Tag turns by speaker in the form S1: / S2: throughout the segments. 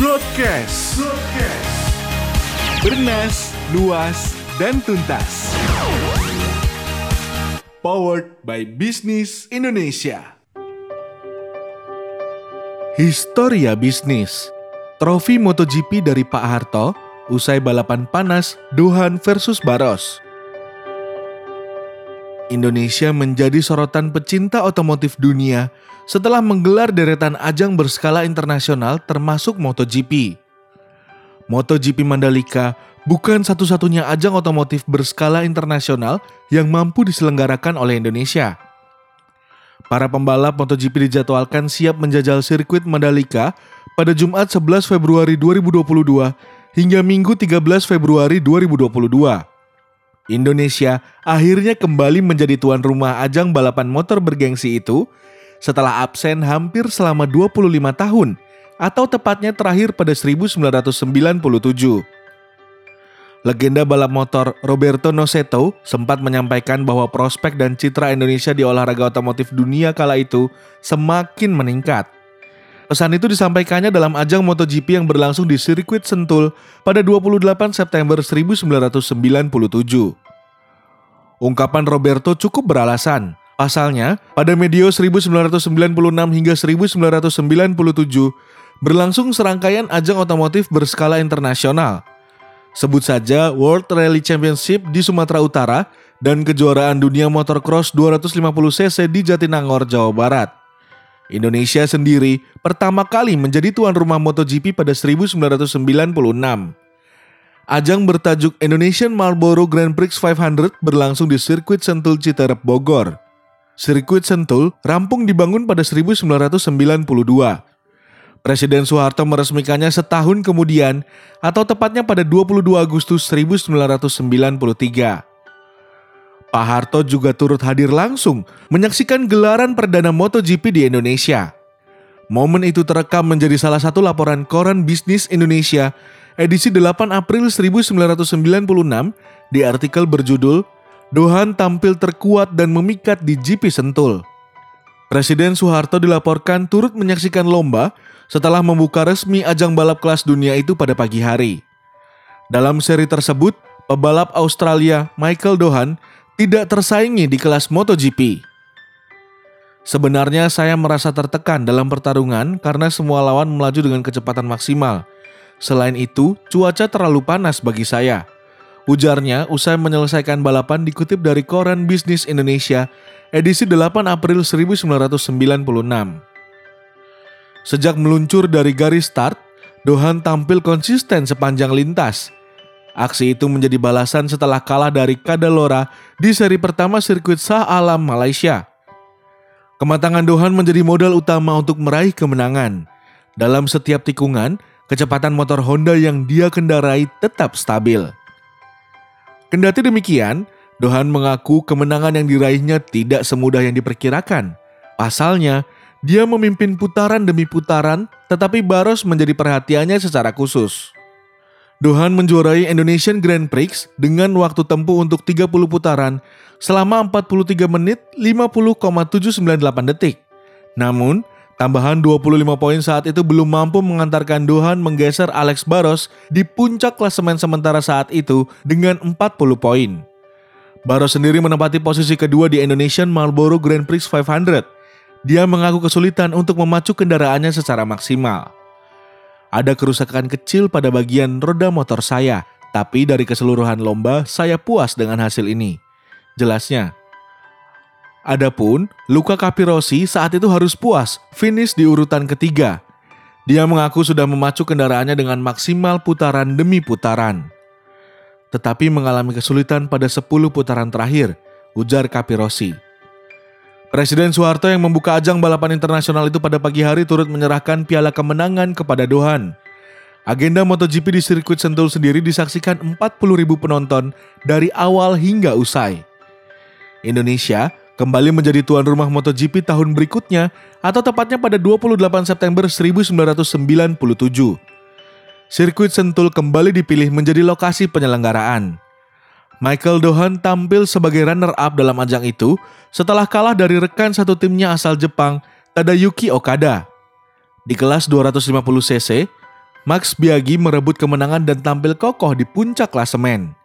S1: Broadcast. Broadcast. Bernas, luas, dan tuntas. Powered by Business Indonesia. Historia bisnis. Trofi MotoGP dari Pak Harto usai balapan panas Dohan versus Baros. Indonesia menjadi sorotan pecinta otomotif dunia setelah menggelar deretan ajang berskala internasional termasuk MotoGP. MotoGP Mandalika bukan satu-satunya ajang otomotif berskala internasional yang mampu diselenggarakan oleh Indonesia. Para pembalap MotoGP dijadwalkan siap menjajal sirkuit Mandalika pada Jumat 11 Februari 2022 hingga Minggu 13 Februari 2022. Indonesia akhirnya kembali menjadi tuan rumah ajang balapan motor bergengsi itu setelah absen hampir selama 25 tahun atau tepatnya terakhir pada 1997. Legenda balap motor Roberto Noceto sempat menyampaikan bahwa prospek dan citra Indonesia di olahraga otomotif dunia kala itu semakin meningkat. Pesan itu disampaikannya dalam ajang MotoGP yang berlangsung di sirkuit Sentul pada 28 September 1997. Ungkapan Roberto cukup beralasan. Pasalnya, pada medio 1996 hingga 1997 berlangsung serangkaian ajang otomotif berskala internasional. Sebut saja World Rally Championship di Sumatera Utara dan kejuaraan dunia motocross 250cc di Jatinangor, Jawa Barat. Indonesia sendiri pertama kali menjadi tuan rumah MotoGP pada 1996. Ajang bertajuk Indonesian Marlboro Grand Prix 500 berlangsung di sirkuit Sentul Citerep Bogor. Sirkuit Sentul rampung dibangun pada 1992. Presiden Soeharto meresmikannya setahun kemudian atau tepatnya pada 22 Agustus 1993. Pak Harto juga turut hadir langsung menyaksikan gelaran perdana MotoGP di Indonesia. Momen itu terekam menjadi salah satu laporan koran bisnis Indonesia edisi 8 April 1996 di artikel berjudul Dohan tampil terkuat dan memikat di GP Sentul. Presiden Soeharto dilaporkan turut menyaksikan lomba setelah membuka resmi ajang balap kelas dunia itu pada pagi hari. Dalam seri tersebut, pebalap Australia Michael Dohan tidak tersaingi di kelas MotoGP. Sebenarnya saya merasa tertekan dalam pertarungan karena semua lawan melaju dengan kecepatan maksimal. Selain itu, cuaca terlalu panas bagi saya. Ujarnya usai menyelesaikan balapan dikutip dari koran Bisnis Indonesia edisi 8 April 1996. Sejak meluncur dari garis start, Dohan tampil konsisten sepanjang lintas – Aksi itu menjadi balasan setelah kalah dari Kadalora di seri pertama sirkuit Shah Alam Malaysia. Kematangan Dohan menjadi modal utama untuk meraih kemenangan. Dalam setiap tikungan, kecepatan motor Honda yang dia kendarai tetap stabil. Kendati demikian, Dohan mengaku kemenangan yang diraihnya tidak semudah yang diperkirakan. Pasalnya, dia memimpin putaran demi putaran, tetapi Baros menjadi perhatiannya secara khusus. Dohan menjuarai Indonesian Grand Prix dengan waktu tempuh untuk 30 putaran selama 43 menit 50,798 detik. Namun, tambahan 25 poin saat itu belum mampu mengantarkan Dohan menggeser Alex Barros di puncak klasemen sementara saat itu dengan 40 poin. Barros sendiri menempati posisi kedua di Indonesian Marlboro Grand Prix 500. Dia mengaku kesulitan untuk memacu kendaraannya secara maksimal. Ada kerusakan kecil pada bagian roda motor saya, tapi dari keseluruhan lomba saya puas dengan hasil ini. Jelasnya. Adapun Luka Capirosi saat itu harus puas, finish di urutan ketiga. Dia mengaku sudah memacu kendaraannya dengan maksimal putaran demi putaran. Tetapi mengalami kesulitan pada 10 putaran terakhir, ujar Capirosi. Presiden Soeharto yang membuka ajang balapan internasional itu pada pagi hari turut menyerahkan piala kemenangan kepada Dohan. Agenda MotoGP di sirkuit Sentul sendiri disaksikan 40 ribu penonton dari awal hingga usai. Indonesia kembali menjadi tuan rumah MotoGP tahun berikutnya atau tepatnya pada 28 September 1997. Sirkuit Sentul kembali dipilih menjadi lokasi penyelenggaraan. Michael Dohan tampil sebagai runner-up dalam ajang itu setelah kalah dari rekan satu timnya asal Jepang, Tadayuki Okada. Di kelas 250cc, Max Biaggi merebut kemenangan dan tampil kokoh di puncak klasemen.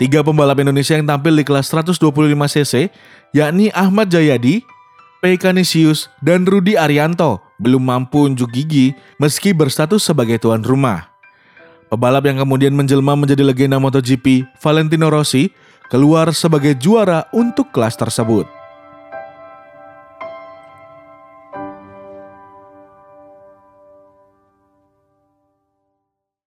S1: Tiga pembalap Indonesia yang tampil di kelas 125cc, yakni Ahmad Jayadi, P. Canisius, dan Rudi Arianto, belum mampu unjuk gigi meski berstatus sebagai tuan rumah. Pebalap yang kemudian menjelma menjadi legenda MotoGP, Valentino Rossi, keluar sebagai juara untuk kelas tersebut.